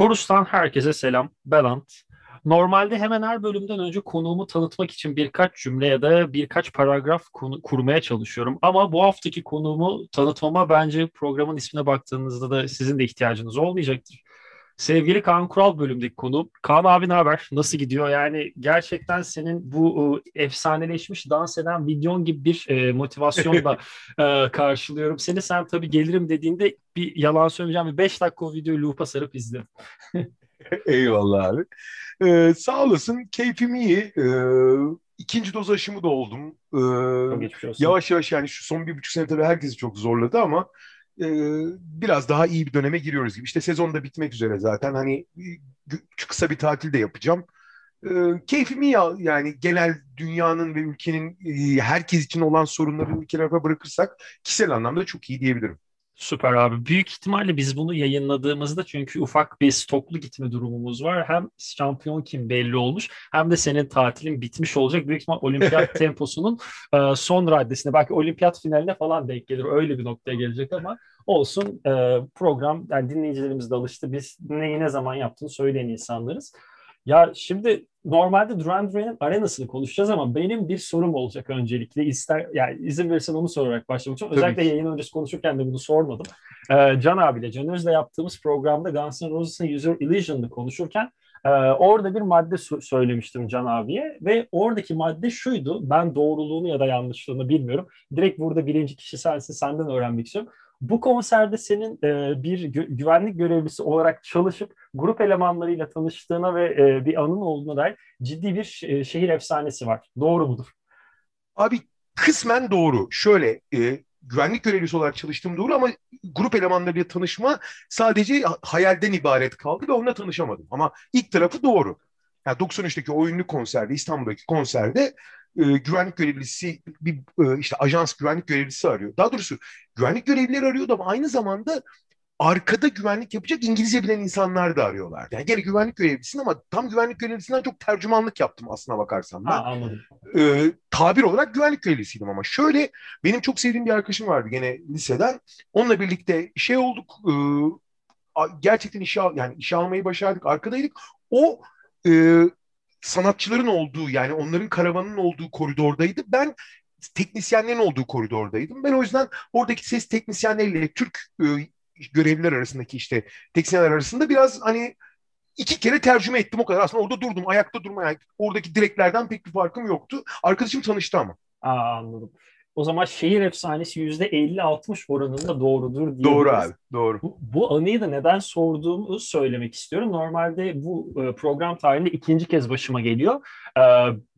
Korus'tan herkese selam. Ben Ant. Normalde hemen her bölümden önce konuğumu tanıtmak için birkaç cümle ya da birkaç paragraf konu, kurmaya çalışıyorum. Ama bu haftaki konuğumu tanıtmama bence programın ismine baktığınızda da sizin de ihtiyacınız olmayacaktır. Sevgili Kaan Kural bölümdeki konu. Kaan abi ne haber? Nasıl gidiyor? Yani gerçekten senin bu e, efsaneleşmiş dans eden videon gibi bir e, motivasyonla e, karşılıyorum. Seni sen tabii gelirim dediğinde bir yalan söyleyeceğim. Bir 5 dakika o videoyu loop'a sarıp izledim. Eyvallah abi. Ee, sağ olasın. Keyfim iyi. Ee, ikinci doz aşımı da oldum. Ee, yavaş yavaş yani şu son bir buçuk sene tabii herkesi çok zorladı ama biraz daha iyi bir döneme giriyoruz gibi. İşte sezon da bitmek üzere zaten. Hani kısa bir tatil de yapacağım. E, keyfim iyi yani genel dünyanın ve ülkenin e, herkes için olan sorunları bir kenara bırakırsak kişisel anlamda çok iyi diyebilirim. Süper abi. Büyük ihtimalle biz bunu yayınladığımızda çünkü ufak bir stoklu gitme durumumuz var. Hem şampiyon kim belli olmuş hem de senin tatilin bitmiş olacak. Büyük ihtimal olimpiyat temposunun e, son raddesine belki olimpiyat finaline falan denk gelir. Öyle bir noktaya gelecek ama olsun e, program yani dinleyicilerimiz de alıştı. Biz neyi ne zaman yaptığını söyleyen insanlarız. Ya şimdi normalde Duran Duran'ın arenasını konuşacağız ama benim bir sorum olacak öncelikle. İster, yani izin verirsen onu sorarak başlamak için. Özellikle yayın öncesi konuşurken de bunu sormadım. Ee, Can abiyle, Can Öz'le yaptığımız programda Guns N' Roses'ın User Illusion'ını konuşurken e, orada bir madde söylemiştim Can abiye ve oradaki madde şuydu. Ben doğruluğunu ya da yanlışlığını bilmiyorum. Direkt burada birinci kişi sensin, senden öğrenmek istiyorum. Bu konserde senin e, bir gü- güvenlik görevlisi olarak çalışıp grup elemanlarıyla tanıştığına ve e, bir anın olduğuna dair ciddi bir e, şehir efsanesi var. Doğru mudur? Abi kısmen doğru. Şöyle e, güvenlik görevlisi olarak çalıştığım doğru ama grup elemanlarıyla tanışma sadece hayalden ibaret kaldı ve onunla tanışamadım. Ama ilk tarafı doğru. Yani 93'teki oyunlu konserde, İstanbul'daki konserde e, güvenlik görevlisi bir e, işte ajans güvenlik görevlisi arıyor. Daha doğrusu güvenlik görevlileri arıyordu ama aynı zamanda arkada güvenlik yapacak İngilizce bilen insanlar da arıyorlar. Yani gene güvenlik görevlisin ama tam güvenlik görevlisinden çok tercümanlık yaptım aslına bakarsan ben. Ha, anladım. Ee, tabir olarak güvenlik görevlisiydim ama şöyle benim çok sevdiğim bir arkadaşım vardı gene liseden. Onunla birlikte şey olduk e, gerçekten işe yani işe almayı başardık arkadaydık. O e, sanatçıların olduğu yani onların karavanın olduğu koridordaydı. Ben teknisyenlerin olduğu koridordaydım. Ben o yüzden oradaki ses teknisyenleriyle Türk e, görevliler arasındaki işte teknisyenler arasında biraz hani iki kere tercüme ettim o kadar. Aslında orada durdum. Ayakta durma. Yani oradaki direklerden pek bir farkım yoktu. Arkadaşım tanıştı ama. Aa, anladım o zaman şehir efsanesi yüzde 50-60 oranında doğrudur diyebiliriz. Doğru abi, doğru. Bu, bu anıyı da neden sorduğumu söylemek istiyorum. Normalde bu e, program tarihinde ikinci kez başıma geliyor. E,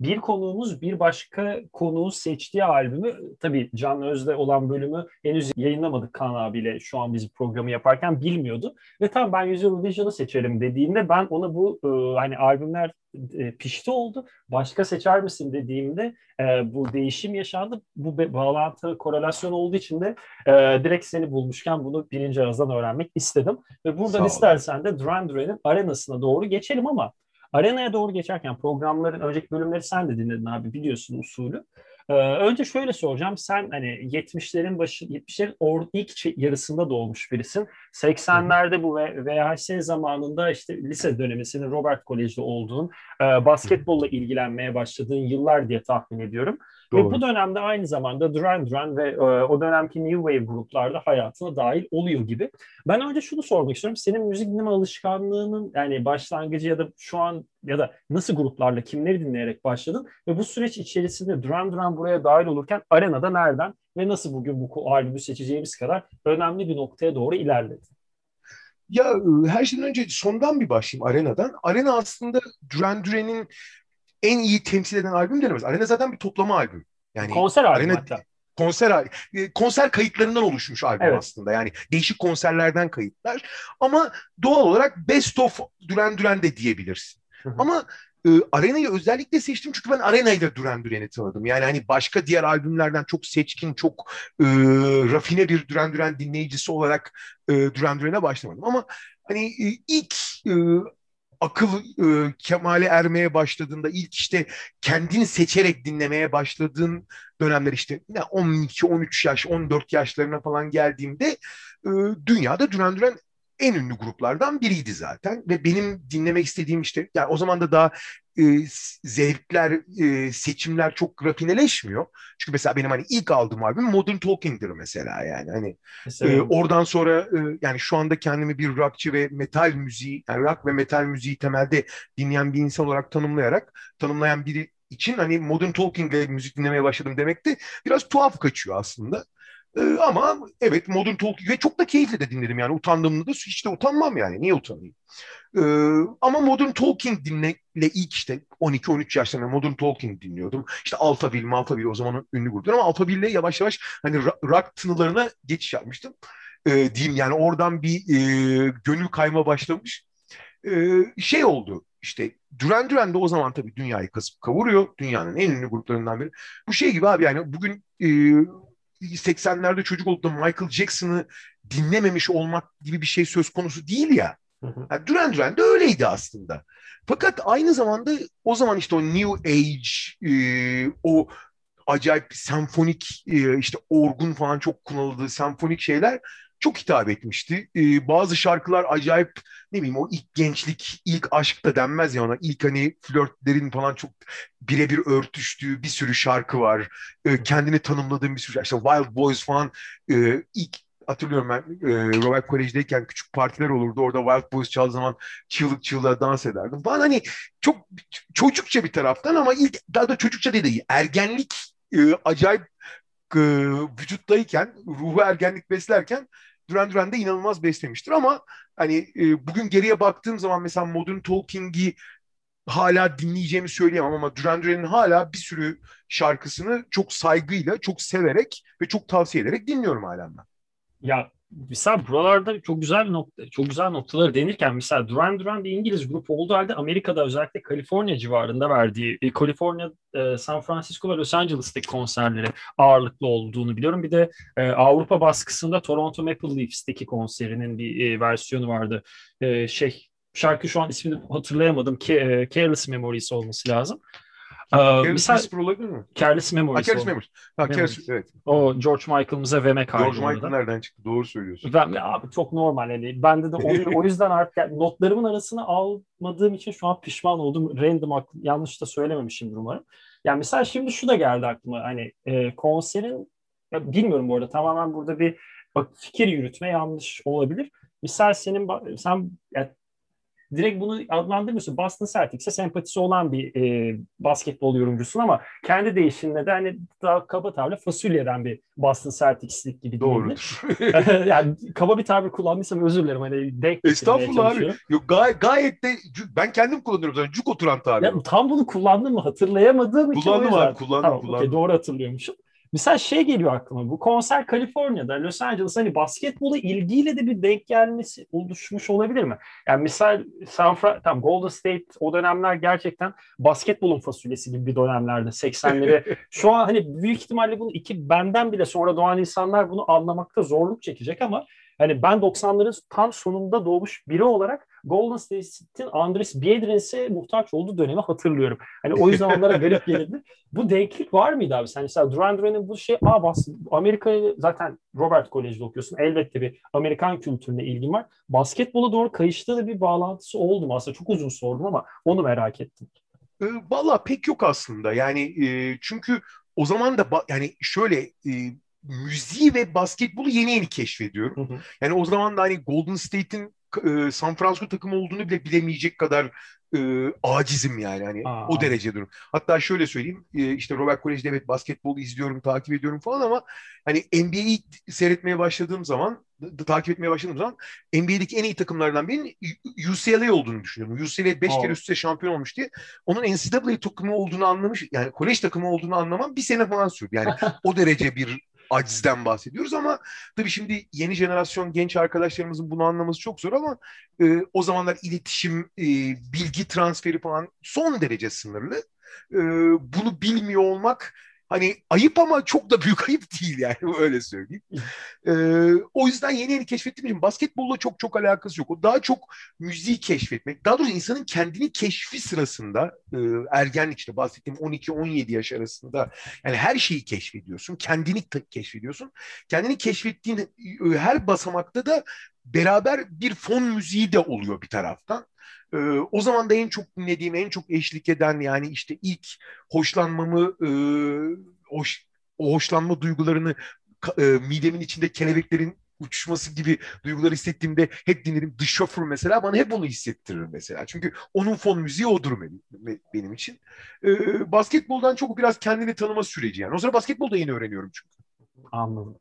bir konuğumuz bir başka konuğun seçtiği albümü, tabii Can Öz'de olan bölümü henüz yayınlamadık Kaan abiyle şu an biz programı yaparken bilmiyordu. Ve tam ben Usual Vision'ı seçelim dediğinde ben ona bu e, hani albümler e, pişti oldu. Başka seçer misin dediğimde e, bu değişim yaşandı. Bu be, bağlantı, korelasyon olduğu için de e, direkt seni bulmuşken bunu birinci ağızdan öğrenmek istedim. Ve buradan istersen de Duran Duran'ın arenasına doğru geçelim ama arenaya doğru geçerken programların önceki bölümleri sen de dinledin abi biliyorsun usulü. Ee, önce şöyle soracağım. Sen hani 70'lerin başı, 70'lerin or, ilk yarısında doğmuş birisin. 80'lerde bu VHS zamanında işte lise dönemi Robert Kolej'de olduğun, e, basketbolla ilgilenmeye başladığın yıllar diye tahmin ediyorum. Doğru. Ve bu dönemde aynı zamanda Duran Duran ve e, o dönemki New Wave gruplarda hayatına dahil oluyor gibi. Ben önce şunu sormak istiyorum. Senin müzik dinleme alışkanlığının yani başlangıcı ya da şu an ya da nasıl gruplarla kimleri dinleyerek başladın ve bu süreç içerisinde Duran Duran buraya dahil olurken arenada nereden ve nasıl bugün bu albümü seçeceğimiz kadar önemli bir noktaya doğru ilerledi? Ya e, her şeyden önce sondan bir başlayayım Arena'dan. Arena aslında Duran Duran'in en iyi temsil eden albüm denemez. Arena zaten bir toplama albüm. Yani konser albüm Arena, hatta. Konser e, konser kayıtlarından oluşmuş albüm evet. aslında. Yani değişik konserlerden kayıtlar. Ama doğal olarak best of Duran Duran de diyebilirsin. Ama e, Arena'yı özellikle seçtim çünkü ben Arena'yla Duran Duran'ı tanıdım. Yani hani başka diğer albümlerden çok seçkin, çok e, rafine bir Duran Duran dinleyicisi olarak e, Duran Duran'a başlamadım. Ama hani e, ilk e, akıl e, kemale ermeye başladığında ilk işte kendini seçerek dinlemeye başladığın dönemler işte 12, 13 yaş, 14 yaşlarına falan geldiğimde e, dünyada Duran Duran en ünlü gruplardan biriydi zaten ve benim dinlemek istediğim işte yani o zaman da daha e, zevkler, e, seçimler çok rafineleşmiyor. Çünkü mesela benim hani ilk aldığım albüm Modern Talking'dir mesela yani hani e, oradan sonra e, yani şu anda kendimi bir rockçı ve metal müziği yani rock ve metal müziği temelde dinleyen bir insan olarak tanımlayarak tanımlayan biri için hani Modern Talking ile müzik dinlemeye başladım demek de biraz tuhaf kaçıyor aslında. Ee, ama evet Modern Talking ve çok da keyifle de dinledim yani utandığımda da hiç de utanmam yani niye utanayım. Ee, ama Modern Talking dinle ilk işte 12-13 yaşlarında Modern Talking dinliyordum. İşte Alphaville, Malphaville o zamanın ünlü gruplar ama Alphaville'le yavaş yavaş hani rock tınılarına geçiş yapmıştım. Ee, diyeyim yani oradan bir e, gönül kayma başlamış. Ee, şey oldu işte Duran Duran da o zaman tabii dünyayı kasıp kavuruyor. Dünyanın en ünlü gruplarından biri. Bu şey gibi abi yani bugün e, 80'lerde çocuk olup da Michael Jackson'ı dinlememiş olmak gibi bir şey söz konusu değil ya. Yani Duran Duran da öyleydi aslında. Fakat aynı zamanda o zaman işte o New Age, e, o acayip senfonik e, işte orgun falan çok kullanıldığı senfonik şeyler çok hitap etmişti. Ee, bazı şarkılar acayip ne bileyim o ilk gençlik, ilk aşk da denmez ya ona. İlk hani flörtlerin falan çok birebir örtüştüğü bir sürü şarkı var. Ee, kendini tanımladığım bir sürü işte Wild Boys falan e, ilk hatırlıyorum ben e, Robert Kolej'deyken küçük partiler olurdu. Orada Wild Boys çaldığı zaman çığlık çığlığa dans ederdim. Falan hani çok çocukça bir taraftan ama ilk daha da çocukça değil. Ergenlik e, acayip e, vücuttayken, ruhu ergenlik beslerken Duran Duran da inanılmaz beslemiştir ama hani e, bugün geriye baktığım zaman mesela Modern Talking'i hala dinleyeceğimi söyleyemem ama Duran Duran'ın hala bir sürü şarkısını çok saygıyla, çok severek ve çok tavsiye ederek dinliyorum hala ben. Ya mesela buralarda çok güzel nokta, çok güzel noktaları denirken mesela Duran Duran bir İngiliz grup olduğu halde Amerika'da özellikle Kaliforniya civarında verdiği, Kaliforniya, e, San Francisco ve Los Angeles'taki konserleri ağırlıklı olduğunu biliyorum. Bir de e, Avrupa baskısında Toronto Maple Leafs'teki konserinin bir e, versiyonu vardı. E, şey şarkı şu an ismini hatırlayamadım. Ke, e, Careless Memories olması lazım. Careless Whisper olabilir mi? Careless Memories. Ha, Careless Memories. Ha, Careless, evet. O George Michael'ımıza vermek George Michael nereden çıktı? Doğru söylüyorsun. Ben, abi çok normal. Yani bende de o, o yüzden artık yani notlarımın arasına almadığım için şu an pişman oldum. Random yanlış da söylememişimdir umarım. Yani mesela şimdi şu da geldi aklıma. Hani e, konserin ya bilmiyorum bu arada tamamen burada bir bak fikir yürütme yanlış olabilir. Misal senin sen yani direkt bunu adlandırmıyorsun. Boston Celtics'e sempatisi olan bir e, basketbol yorumcusun ama kendi değişimle de hani daha kaba tabirle fasulyeden bir Boston Celtics'lik gibi Doğru. yani kaba bir tabir kullanmışsam özür dilerim. Hani denk Estağfurullah abi. Yok, gay- gayet de ben kendim kullanıyorum zaten. Cuk oturan tabir. Ya, tam bunu kullandım mı hatırlayamadığım için. Kullandım abi kullandım. Tamam, kullandım. Okay, doğru hatırlıyormuşum. Mesela şey geliyor aklıma bu konser Kaliforniya'da Los Angeles hani basketbolu ilgiyle de bir denk gelmesi oluşmuş olabilir mi? Yani misal San Fra tam Golden State o dönemler gerçekten basketbolun fasulyesi gibi bir dönemlerde 80'leri. Şu an hani büyük ihtimalle bunu iki benden bile sonra doğan insanlar bunu anlamakta zorluk çekecek ama hani ben 90'ların tam sonunda doğmuş biri olarak Golden State'in Andres Biedrins'e muhtaç olduğu dönemi hatırlıyorum. Hani o yüzden onlara garip gelirdi. Bu denklik var mıydı abi? Sen mesela Duran Duran'ın bu şey, aa bas, Amerika'ya zaten Robert Kolej'de okuyorsun. Elbette bir Amerikan kültürüne ilgin var. Basketbola doğru kayıştığı da bir bağlantısı oldu mu? Aslında çok uzun sordum ama onu merak ettim. E, Valla pek yok aslında. Yani e, çünkü o zaman da yani şöyle e, müziği ve basketbolu yeni yeni keşfediyorum. Hı hı. Yani o zaman da hani Golden State'in e, San Francisco takımı olduğunu bile bilemeyecek kadar e, acizim yani hani Aa. o derece durum. Hatta şöyle söyleyeyim e, işte Robert Kolej'de evet basketbol izliyorum, takip ediyorum falan ama hani NBA'yi seyretmeye başladığım zaman takip etmeye başladığım zaman NBA'deki en iyi takımlardan birinin UCLA olduğunu düşünüyorum. UCLA 5 kere üst üste şampiyon olmuş diye. Onun NCAA takımı olduğunu anlamış yani kolej takımı olduğunu anlamam bir sene falan sürdü. Yani o derece bir acizden bahsediyoruz ama tabii şimdi yeni jenerasyon genç arkadaşlarımızın bunu anlaması çok zor ama e, o zamanlar iletişim, e, bilgi transferi falan son derece sınırlı. E, bunu bilmiyor olmak Hani ayıp ama çok da büyük ayıp değil yani öyle söyleyeyim. Ee, o yüzden yeni yeni keşfettiğim için basketbolla çok çok alakası yok. O daha çok müziği keşfetmek. Daha doğrusu insanın kendini keşfi sırasında e, ergenlik işte bahsettiğim 12-17 yaş arasında yani her şeyi keşfediyorsun. Kendini keşfediyorsun. Kendini keşfettiğin e, her basamakta da beraber bir fon müziği de oluyor bir taraftan. Ee, o zaman da en çok dinlediğim, en çok eşlik eden yani işte ilk hoşlanmamı, e, hoş, o hoşlanma duygularını e, midemin içinde kelebeklerin uçuşması gibi duygular hissettiğimde hep dinlerim. The Chauffeur mesela bana hep onu hissettirir mesela. Çünkü onun fon müziği odur benim, benim için. Ee, basketboldan çok biraz kendini tanıma süreci yani. O zaman basketbolda yeni öğreniyorum çünkü. Anladım.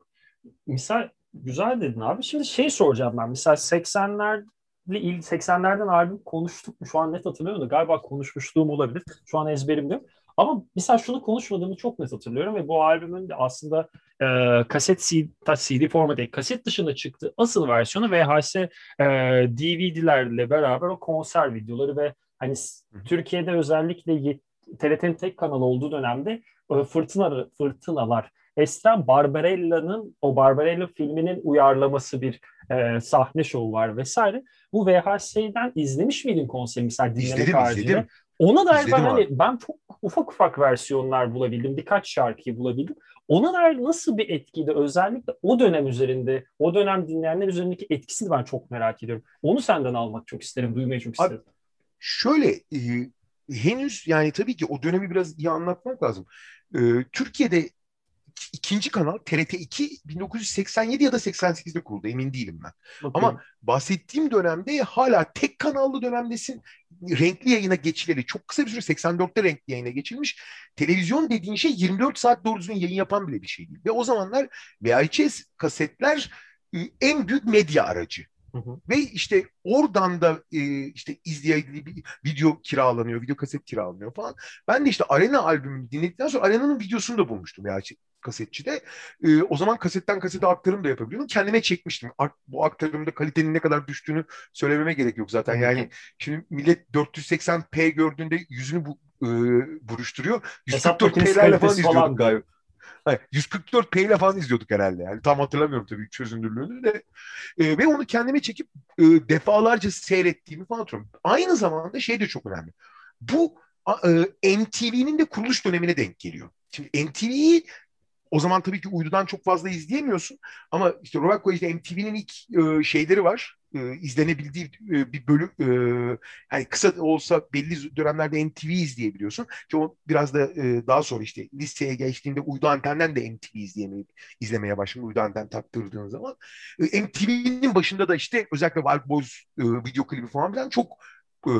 Misal güzel dedin abi. Şimdi şey soracağım ben. Mesela 80'ler 80'lerden albüm konuştuk mu? Şu an net hatırlamıyorum da galiba konuşmuşluğum olabilir. Şu an ezberimde. Ama mesela şunu konuşmadığımı çok net hatırlıyorum ve bu albümün de aslında e, kaset CD, CD formatı kaset dışında çıktı. Asıl versiyonu VHS e, DVD'lerle beraber o konser videoları ve hani. Türkiye'de özellikle TRT'nin tek kanalı olduğu dönemde e, fırtına, fırtınalar Esen Barbarella'nın o Barbarella filminin uyarlaması bir e, sahne şovu var vesaire. Bu VHS'den izlemiş miydin konseri mesela dinlemek izledim, haricinde? İzledim. Ona dair ben hani ben çok ufak ufak versiyonlar bulabildim. Birkaç şarkıyı bulabildim. Ona dair nasıl bir etkiydi? Özellikle o dönem üzerinde, o dönem dinleyenler üzerindeki etkisini ben çok merak ediyorum. Onu senden almak çok isterim, duymayı çok isterim. Abi, şöyle e, henüz yani tabii ki o dönemi biraz iyi anlatmak lazım. E, Türkiye'de ikinci kanal TRT 2 1987 ya da 88'de kuruldu emin değilim ben. Okay. Ama bahsettiğim dönemde hala tek kanallı dönemdesin. Renkli yayına geçileli çok kısa bir süre 84'te renkli yayına geçilmiş. Televizyon dediğin şey 24 saat doğru düzgün yayın yapan bile bir şey değil. Ve o zamanlar VHS kasetler en büyük medya aracı. Hı hı. Ve işte oradan da e, işte izleyebildiği bir video kiralanıyor, video kaset kiralanıyor falan. Ben de işte Arena albümünü dinledikten sonra Arena'nın videosunu da bulmuştum ya kasetçide. E, o zaman kasetten kasete aktarım da yapabiliyordum. Kendime çekmiştim. Art, bu aktarımda kalitenin ne kadar düştüğünü söylememe gerek yok zaten. Yani şimdi millet 480p gördüğünde yüzünü bu, e, buruşturuyor. 144p'lerle falan izliyorduk galiba. Hayır, 144p ile falan izliyorduk herhalde. Yani tam hatırlamıyorum tabii çözünürlüğünü de. E, ve onu kendime çekip e, defalarca seyrettiğimi falan hatırlıyorum. Aynı zamanda şey de çok önemli. Bu e, MTV'nin de kuruluş dönemine denk geliyor. Şimdi MTV'yi o zaman tabii ki uydudan çok fazla izleyemiyorsun. Ama işte Robert Koy'da MTV'nin ilk e, şeyleri var. E, izlenebildiği e, bir bölüm. E, yani kısa olsa belli dönemlerde MTV izleyebiliyorsun. Ki o biraz da e, daha sonra işte liseye geçtiğinde uydu antenden de MTV izleyemeye, izlemeye başladın. Uydu anten taktırdığın zaman. E, MTV'nin başında da işte özellikle Wild Boys e, video klibi falan filan çok e,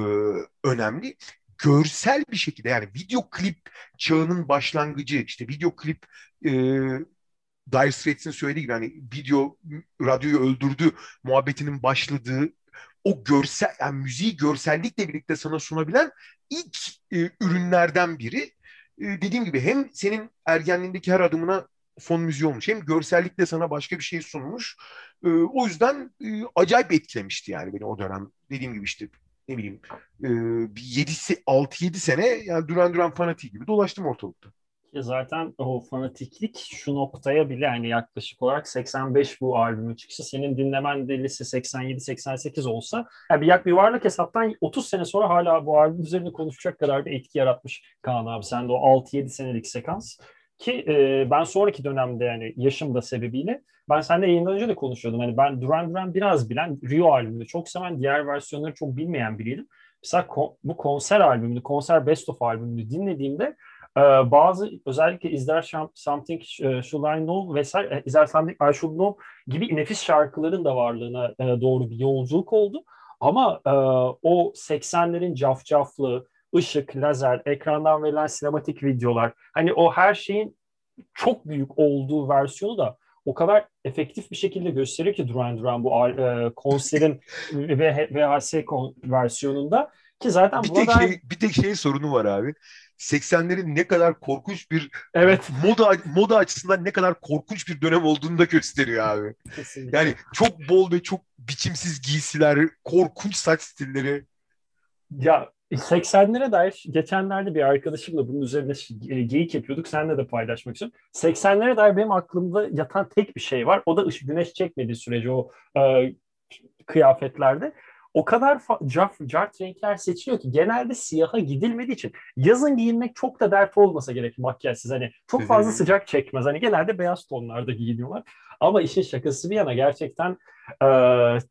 önemli görsel bir şekilde yani video klip çağının başlangıcı işte video klip e, Dire Straits'in söylediği gibi hani video radyoyu öldürdü muhabbetinin başladığı o görsel yani müziği görsellikle birlikte sana sunabilen ilk e, ürünlerden biri. E, dediğim gibi hem senin ergenliğindeki her adımına fon müziği olmuş hem görsellikle sana başka bir şey sunmuş. E, o yüzden e, acayip etkilemişti yani beni o dönem. Dediğim gibi işte ne bileyim e, 6-7 sene yani Duran Duran fanatiği gibi dolaştım ortalıkta. Zaten o fanatiklik şu noktaya bile yani yaklaşık olarak 85 bu albümün çıkışı. Senin dinlemen de lise 87-88 olsa yani bir yak yuvarlak hesaptan 30 sene sonra hala bu albüm üzerine konuşacak kadar bir etki yaratmış Kaan abi. Sen de o 6-7 senelik sekans ki e, ben sonraki dönemde yani yaşım da sebebiyle ben seninle yayından önce de konuşuyordum. Hani ben Duran Duran biraz bilen, Rio albümünü çok seven, diğer versiyonları çok bilmeyen biriydim. Mesela ko- bu konser albümünü, konser best of albümünü dinlediğimde e, bazı özellikle izler Something e, Should I Know vesaire e, izler Something I Should Know gibi nefis şarkıların da varlığına e, doğru bir yolculuk oldu. Ama e, o 80'lerin cafcaflı, ışık, lazer, ekrandan verilen sinematik videolar, hani o her şeyin çok büyük olduğu versiyonu da o kadar efektif bir şekilde gösteriyor ki Duran Duran bu e, konserin VHS versiyonunda ki zaten bir tek ben... şey bir tek şey sorunu var abi. 80'lerin ne kadar korkunç bir evet moda moda açısından ne kadar korkunç bir dönem olduğunu da gösteriyor abi. Kesinlikle. Yani çok bol ve çok biçimsiz giysiler, korkunç saç stilleri. Ya 80'lere dair geçenlerde bir arkadaşımla bunun üzerine e, geyik yapıyorduk. Seninle de paylaşmak istiyorum. 80'lere dair benim aklımda yatan tek bir şey var. O da ışık güneş çekmediği sürece o e, kıyafetlerde. O kadar cart, cart renkler seçiliyor ki genelde siyaha gidilmediği için yazın giyinmek çok da dert olmasa gerek makyajsız. Hani çok fazla sıcak çekmez. Hani genelde beyaz tonlarda giyiniyorlar. Ama işin şakası bir yana gerçekten e,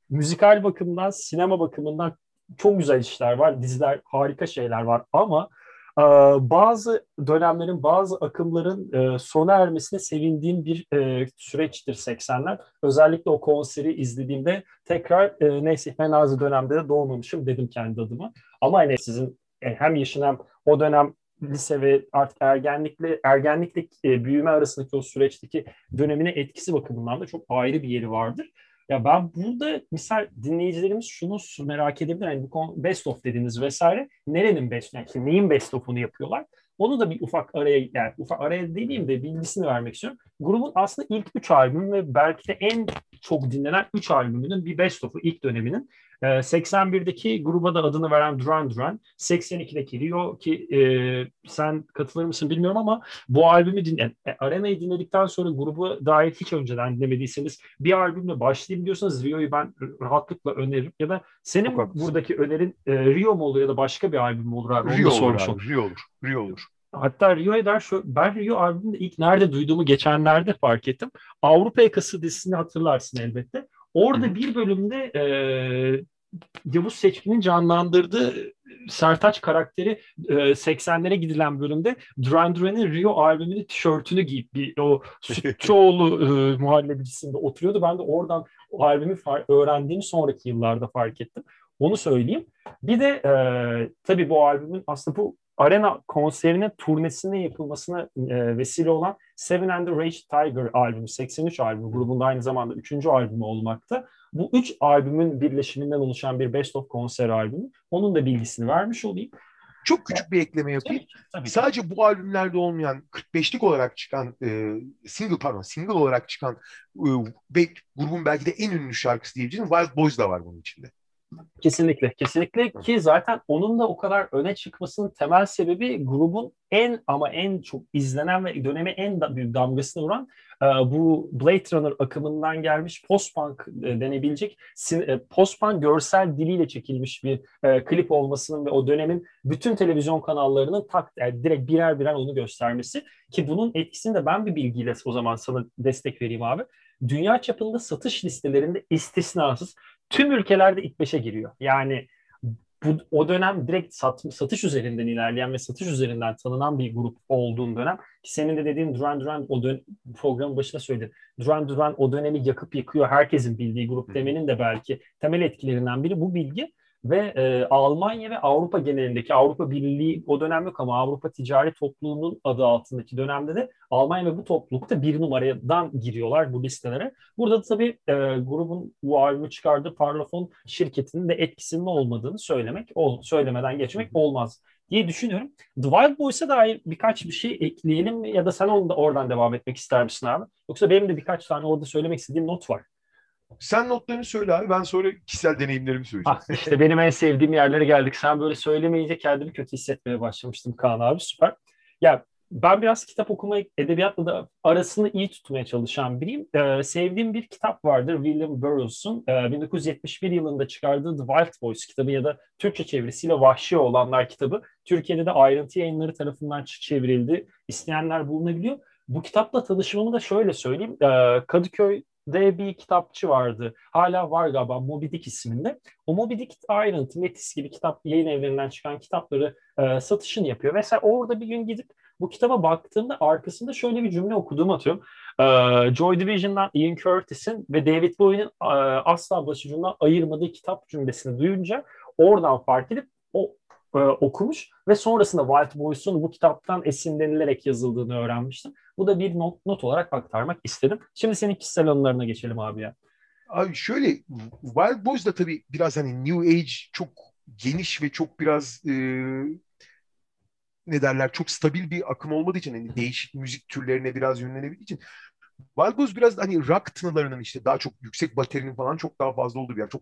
müzikal bakımdan, sinema bakımından çok güzel işler var. Diziler harika şeyler var ama e, bazı dönemlerin, bazı akımların e, sona ermesine sevindiğim bir e, süreçtir 80'ler. Özellikle o konseri izlediğimde tekrar e, neyse Fenazi dönemde de doğmamışım dedim kendi adıma. Ama hani sizin e, hem yaşın hem o dönem lise ve artık ergenlikle ergenlikle e, büyüme arasındaki o süreçteki dönemine etkisi bakımından da çok ayrı bir yeri vardır. Ya ben burada misal dinleyicilerimiz şunu merak edebilir. Yani bu best of dediğiniz vesaire nerenin best yani neyin best of'unu yapıyorlar? Onu da bir ufak araya yani ufak araya dediğim de bilgisini vermek istiyorum. Grubun aslında ilk üç albüm ve belki de en çok dinlenen üç albümünün bir best of'u ilk döneminin. 81'deki ee, gruba da adını veren Duran Duran, 82'deki Rio ki e, sen katılır mısın bilmiyorum ama bu albümü dinle, e, Arena'yı dinledikten sonra grubu dair hiç önceden dinlemediyseniz bir albümle başlayabiliyorsanız Rio'yu ben rahatlıkla öneririm ya da senin buradaki önerin e, Rio mu olur ya da başka bir albüm mü olur abi? Rio olur, abi, Rio olur. Rio olur. Hatta Rio eder şu ben Rio albümünü ilk nerede duyduğumu geçenlerde fark ettim. Avrupa Yakası dizisini hatırlarsın elbette. Orada Hı. bir bölümde e, Yavuz Seçkin'in canlandırdığı Sertaç karakteri e, 80'lere gidilen bölümde Duran Duran'ın Rio albümünün tişörtünü giyip bir o Sütçüoğlu e, muhallebicisinde oturuyordu. Ben de oradan o albümü öğrendiğimi sonraki yıllarda fark ettim. Onu söyleyeyim. Bir de e, tabii bu albümün aslında bu arena konserinin turnesine yapılmasına e, vesile olan Seven and the Rage Tiger albümü, 83 albümü grubunda aynı zamanda 3. albümü olmakta. Bu üç albümün birleşiminden oluşan bir Best of konser albümü. Onun da bilgisini vermiş olayım. Çok küçük bir ekleme yapayım. Tabii, tabii. Sadece bu albümlerde olmayan 45'lik olarak çıkan e, single pardon single olarak çıkan e, ve grubun belki de en ünlü şarkısı diyebileceğim Wild Boys da var bunun içinde. Kesinlikle, kesinlikle ki zaten onun da o kadar öne çıkmasının temel sebebi grubun en ama en çok izlenen ve döneme en büyük damgasını vuran e, bu Blade Runner akımından gelmiş post-punk e, denebilecek e, post-punk görsel diliyle çekilmiş bir klip olmasının ve o dönemin bütün televizyon kanallarının tak yani direkt birer birer onu göstermesi ki bunun etkisini de ben bir bilgiyle o zaman sana destek vereyim abi. Dünya çapında satış listelerinde istisnasız tüm ülkelerde ilk beşe giriyor. Yani bu o dönem direkt sat, satış üzerinden ilerleyen ve satış üzerinden tanınan bir grup olduğun dönem ki senin de dediğin Duran Duran o dön programın başında söyledin. Duran Duran o dönemi yakıp yıkıyor. Herkesin bildiği grup demenin de belki temel etkilerinden biri bu bilgi ve e, Almanya ve Avrupa genelindeki Avrupa Birliği o dönem yok ama Avrupa Ticari Topluluğu'nun adı altındaki dönemde de Almanya ve bu toplulukta bir numaradan giriyorlar bu listelere. Burada da tabii e, grubun bu albümü çıkardığı Parlophone şirketinin de etkisinin olmadığını söylemek, ol, söylemeden geçmek olmaz diye düşünüyorum. The Wild Boys'a dair birkaç bir şey ekleyelim? Ya da sen onu da oradan devam etmek ister misin abi? Yoksa benim de birkaç tane orada söylemek istediğim not var. Sen notlarını söyle abi. Ben sonra kişisel deneyimlerimi söyleyeceğim. Ah, işte benim en sevdiğim yerlere geldik. Sen böyle söylemeyince kendimi kötü hissetmeye başlamıştım Kaan abi. Süper. Ya ben biraz kitap okumayı, edebiyatla da arasını iyi tutmaya çalışan biriyim. Ee, sevdiğim bir kitap vardır William Burroughs'un e, 1971 yılında çıkardığı The Wild Boys kitabı ya da Türkçe çevirisiyle Vahşi Olanlar kitabı. Türkiye'de de ayrıntı yayınları tarafından çevrildi. İsteyenler bulunabiliyor. Bu kitapla tanışmamı da şöyle söyleyeyim. Ee, Kadıköy de bir kitapçı vardı. Hala var galiba Moby Dick isminde. O Moby Dick ayrıntı, Metis gibi kitap yayın evlerinden çıkan kitapları e, satışını yapıyor. Mesela orada bir gün gidip bu kitaba baktığımda arkasında şöyle bir cümle okuduğumu atıyorum. E, Joy Division'dan Ian Curtis'in ve David Bowie'nin e, asla başucundan ayırmadığı kitap cümlesini duyunca oradan fark edip o e, okumuş ve sonrasında Wild Boys'un bu kitaptan esinlenilerek yazıldığını öğrenmiştim. Bu da bir not, not olarak aktarmak istedim. Şimdi senin kişisel anılarına geçelim abi ya. Abi şöyle Wild Boys da tabii biraz hani New Age çok geniş ve çok biraz e, ne derler çok stabil bir akım olmadığı için hani değişik müzik türlerine biraz yönlenebildiği için Wild Boys biraz hani rock tınılarının işte daha çok yüksek baterinin falan çok daha fazla olduğu bir yer. Çok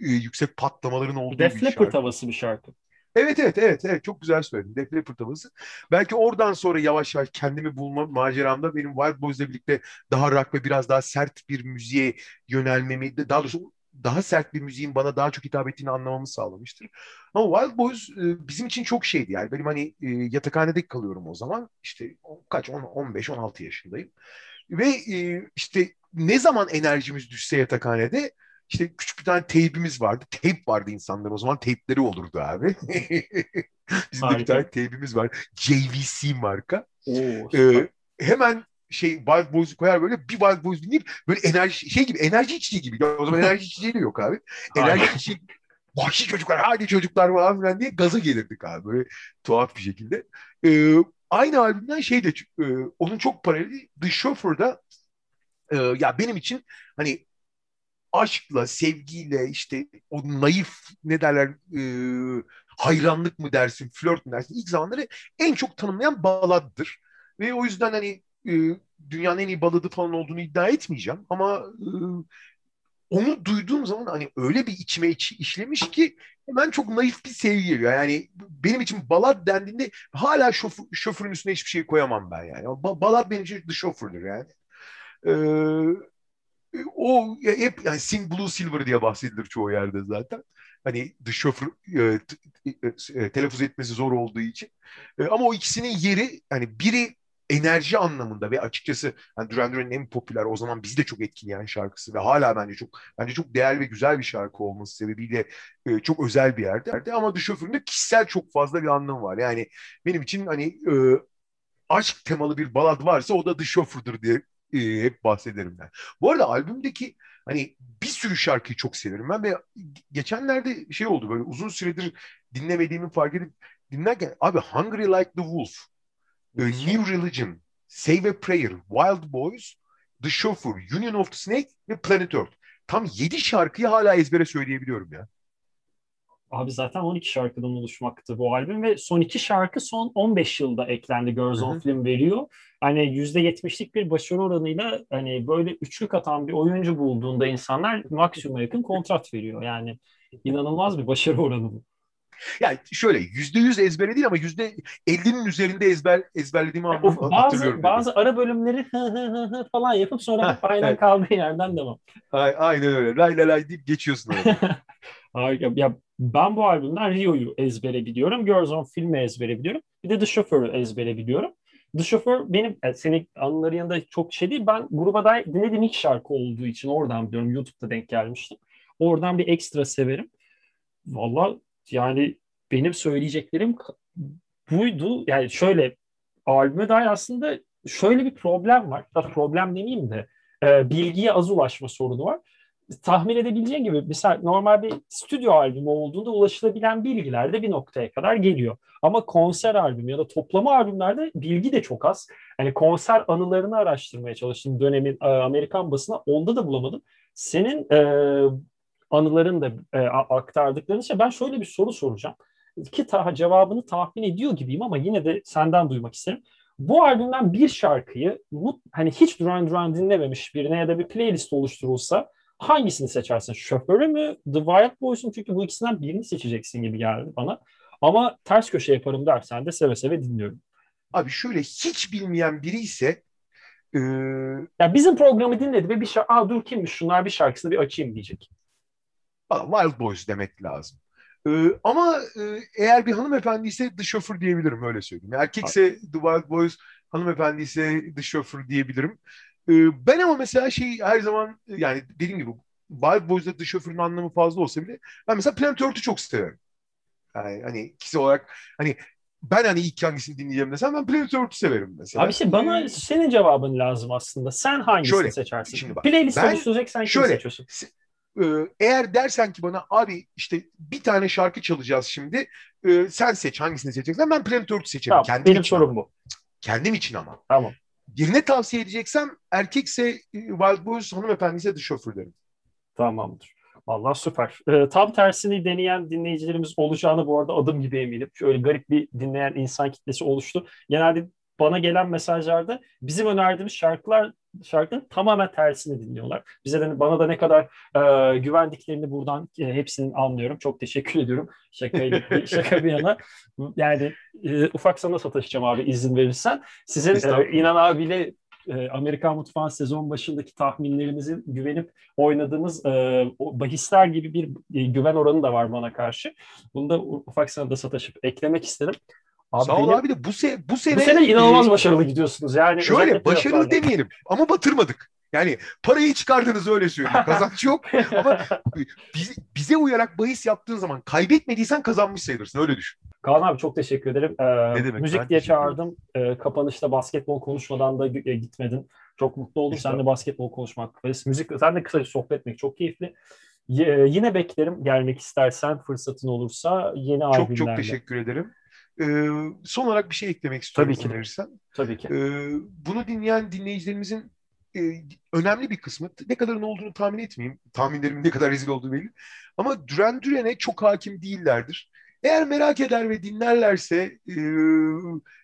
e, yüksek patlamaların olduğu Def bir şarkı. Def Leppard havası bir şarkı. Evet evet evet evet çok güzel söyledin. Def Leppard havası. Belki oradan sonra yavaş yavaş kendimi bulma maceramda benim Wild Boys'la birlikte daha rock ve biraz daha sert bir müziğe yönelmemi daha doğrusu daha sert bir müziğin bana daha çok hitap ettiğini anlamamı sağlamıştır. Ama Wild Boys e, bizim için çok şeydi yani. Benim hani e, yatakhanede kalıyorum o zaman. İşte kaç 15 16 yaşındayım. Ve e, işte ne zaman enerjimiz düşse yatakhanede işte küçük bir tane teybimiz vardı. Teyp vardı insanların o zaman teypleri olurdu abi. Bizim de bir tane teybimiz var. JVC marka. Oo, ee, hemen şey Wild Boys'u koyar böyle bir Wild Boys dinleyip böyle enerji şey gibi enerji içeceği gibi. O zaman enerji içeceği de yok abi. Enerji içeceği vahşi çocuklar hadi çocuklar falan filan diye gaza gelirdik abi böyle tuhaf bir şekilde. Ee, aynı albümden şey de e, onun çok paraleli The Chauffeur'da e, ya benim için hani aşkla, sevgiyle işte o naif ne derler e, hayranlık mı dersin, flört mü dersin ilk zamanları en çok tanımlayan baladdır. Ve o yüzden hani e, dünyanın en iyi baladı falan olduğunu iddia etmeyeceğim ama e, onu duyduğum zaman hani öyle bir içime iç, işlemiş ki hemen çok naif bir sevgi geliyor. Yani benim için balad dendiğinde hala şoför, şoförün üstüne hiçbir şey koyamam ben yani. Ba balad benim için şofördür yani. Ee, o hep yani Sing Blue Silver diye bahsedilir çoğu yerde zaten. Hani the şoför e, e, telaffuz etmesi zor olduğu için. E, ama o ikisinin yeri hani biri enerji anlamında ve açıkçası yani Duran Duran'ın en popüler o zaman bizi de çok etkileyen şarkısı ve hala bence çok bence çok değerli ve güzel bir şarkı olması sebebiyle e, çok özel bir yerde. Ama The Chauffeur'ın kişisel çok fazla bir anlamı var. Yani benim için hani e, aşk temalı bir balad varsa o da The Chauffeur'dır diye e, hep bahsederim ben. Bu arada albümdeki hani bir sürü şarkıyı çok severim ben ve geçenlerde şey oldu böyle uzun süredir dinlemediğimi fark edip dinlerken abi Hungry Like the Wolf A New Religion, Save a Prayer, Wild Boys, The Chauffeur, Union of the Snake ve Planet Earth. Tam 7 şarkıyı hala ezbere söyleyebiliyorum ya. Abi zaten 12 şarkıdan oluşmaktı bu albüm ve son iki şarkı son 15 yılda eklendi Girls on Film veriyor. Hani %70'lik bir başarı oranıyla hani böyle üçlük atan bir oyuncu bulduğunda insanlar maksimuma yakın kontrat veriyor. Yani inanılmaz bir başarı oranı bu. Yani şöyle yüzde yüz ezbere değil ama yüzde ellinin üzerinde ezber ezberlediğimi yani of, bazı, hatırlıyorum. Bazı dedi. ara bölümleri falan yapıp sonra hep aynen kaldığı yerden devam. Aynen öyle. Lay lay lay deyip geçiyorsun. Harika. Ya ben bu albümden Rio'yu ezbere biliyorum. Girls on Film'i ezbere biliyorum. Bir de The Chauffeur'ı ezbere biliyorum. The Chauffeur benim yani senin anıların yanında çok şey değil. Ben gruba dair dinlediğim ilk şarkı olduğu için oradan biliyorum. YouTube'da denk gelmiştim. Oradan bir ekstra severim. Valla yani benim söyleyeceklerim buydu. Yani şöyle albüme dair aslında şöyle bir problem var. Da problem demeyeyim de e, bilgiye az ulaşma sorunu var. Tahmin edebileceğin gibi mesela normal bir stüdyo albümü olduğunda ulaşılabilen bilgiler de bir noktaya kadar geliyor. Ama konser albümü ya da toplama albümlerde bilgi de çok az. Yani konser anılarını araştırmaya çalıştım dönemin e, Amerikan basına onda da bulamadım. Senin e, anıların da e, aktardıklarını şey ben şöyle bir soru soracağım. Ki ta, cevabını tahmin ediyor gibiyim ama yine de senden duymak isterim. Bu albümden bir şarkıyı hani hiç Duran Duran dinlememiş birine ya da bir playlist oluşturulsa hangisini seçersin? Şoförü mü? The Wild Boys'un çünkü bu ikisinden birini seçeceksin gibi geldi bana. Ama ters köşe yaparım dersen de seve seve dinliyorum. Abi şöyle hiç bilmeyen biri ise ee... ya bizim programı dinledi ve bir şarkı, aa dur kimmiş şunlar bir şarkısını bir açayım diyecek. Wild Boys demek lazım. Ee, ama e, eğer bir hanımefendi ise The Chauffeur diyebilirim öyle söyleyeyim. Erkekse The Wild Boys, hanımefendi ise The Chauffeur diyebilirim. Ee, ben ama mesela şey her zaman yani dediğim gibi Wild Boys'da The Chauffeur'ın anlamı fazla olsa bile ben mesela Planet Earth'ü çok severim. Yani hani kişi olarak hani ben hani ilk hangisini dinleyeceğim desem ben Planet Earth'ü severim mesela. Abi işte bana senin cevabın lazım aslında. Sen hangisini şöyle, seçersin? Şimdi bak, Playlist ben, oluşturacaksan kimi şöyle, seçiyorsun? Ee, eğer dersen ki bana abi işte bir tane şarkı çalacağız şimdi e, sen seç hangisini seçeceksen ben Planet Earth'ü seçerim. Tamam, Kendim benim için sorum bu. Kendim için ama. Tamam. Birine tavsiye edeceksem erkekse e, Wild Boys hanımefendi ise The. Tamamdır. Vallahi süper. Ee, tam tersini deneyen dinleyicilerimiz olacağını bu arada adım gibi eminim. Şöyle garip bir dinleyen insan kitlesi oluştu. Genelde bana gelen mesajlarda bizim önerdiğimiz şarkılar şarkının tamamen tersini dinliyorlar. Bize de bana da ne kadar e, güvendiklerini buradan e, hepsinin anlıyorum. Çok teşekkür ediyorum. Şaka, şaka bir yana. Yani e, ufak sana sataşacağım abi izin verirsen. Sizin e, İnan abiyle e, Amerikan Mutfağı sezon başındaki tahminlerimizi güvenip oynadığımız e, bahisler gibi bir e, güven oranı da var bana karşı. Bunu da ufak sana da sataşıp eklemek istedim. Abi Sağ ol benim, abi de bu, se bu sene... Bu sene inanılmaz e, başarılı gidiyorsunuz. Yani şöyle başarılı demeyelim ama batırmadık. Yani parayı çıkardınız öyle söyleyeyim. Kazanç yok ama biz, bize uyarak bahis yaptığın zaman kaybetmediysen kazanmış sayılırsın. Öyle düşün. Kaan abi çok teşekkür ederim. Ee, ne demek? Müzik diye çağırdım. Ee, kapanışta basketbol konuşmadan da gitmedin. Çok mutlu oldum. Sen de basketbol konuşmak. Müzik, sen de kısaca sohbet etmek çok keyifli. Y- yine beklerim gelmek istersen fırsatın olursa yeni çok, albümlerle. Çok teşekkür ederim. Ee, son olarak bir şey eklemek istiyorum. Tabii ki. Verirsen. Tabii ki. Ee, bunu dinleyen dinleyicilerimizin e, önemli bir kısmı ne kadarın olduğunu tahmin etmeyeyim. Tahminlerimin ne kadar rezil olduğu belli. Ama Duran Duran'e çok hakim değillerdir. Eğer merak eder ve dinlerlerse e,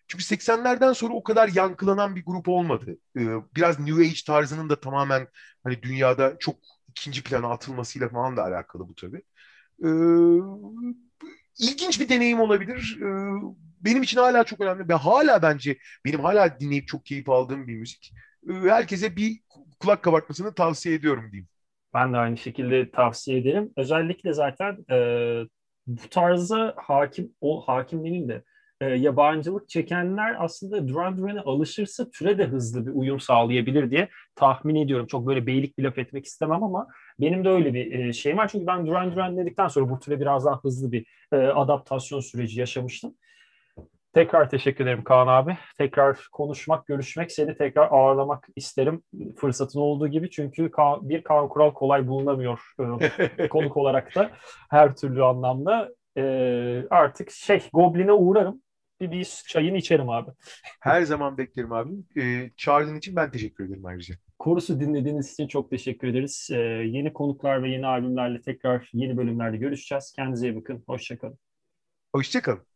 çünkü 80'lerden sonra o kadar yankılanan bir grup olmadı. E, biraz New Age tarzının da tamamen hani dünyada çok ikinci plana atılmasıyla falan da alakalı bu tabii. E, ilginç bir deneyim olabilir. E, benim için hala çok önemli ve hala bence benim hala dinleyip çok keyif aldığım bir müzik. E, herkese bir kulak kabartmasını tavsiye ediyorum diyeyim. Ben de aynı şekilde tavsiye ederim. Özellikle zaten e, bu tarza hakim o hakim demeyeyim de e, yabancılık çekenler aslında Duran Duran'a alışırsa türe de hızlı bir uyum sağlayabilir diye tahmin ediyorum. Çok böyle beylik bir laf etmek istemem ama benim de öyle bir e, şeyim var. Çünkü ben Duran Duran dedikten sonra bu türe biraz daha hızlı bir e, adaptasyon süreci yaşamıştım. Tekrar teşekkür ederim Kaan abi. Tekrar konuşmak, görüşmek, seni tekrar ağırlamak isterim fırsatın olduğu gibi. Çünkü bir Kaan Kural kolay bulunamıyor e, konuk olarak da her türlü anlamda. E, artık şey Goblin'e uğrarım. Bir, bir çayını içerim abi. Her zaman beklerim abi. E, çağırdığın için ben teşekkür ederim ayrıca. Korusu dinlediğiniz için çok teşekkür ederiz. E, yeni konuklar ve yeni albümlerle tekrar yeni bölümlerde görüşeceğiz. Kendinize iyi bakın. Hoşçakalın. Hoşçakalın.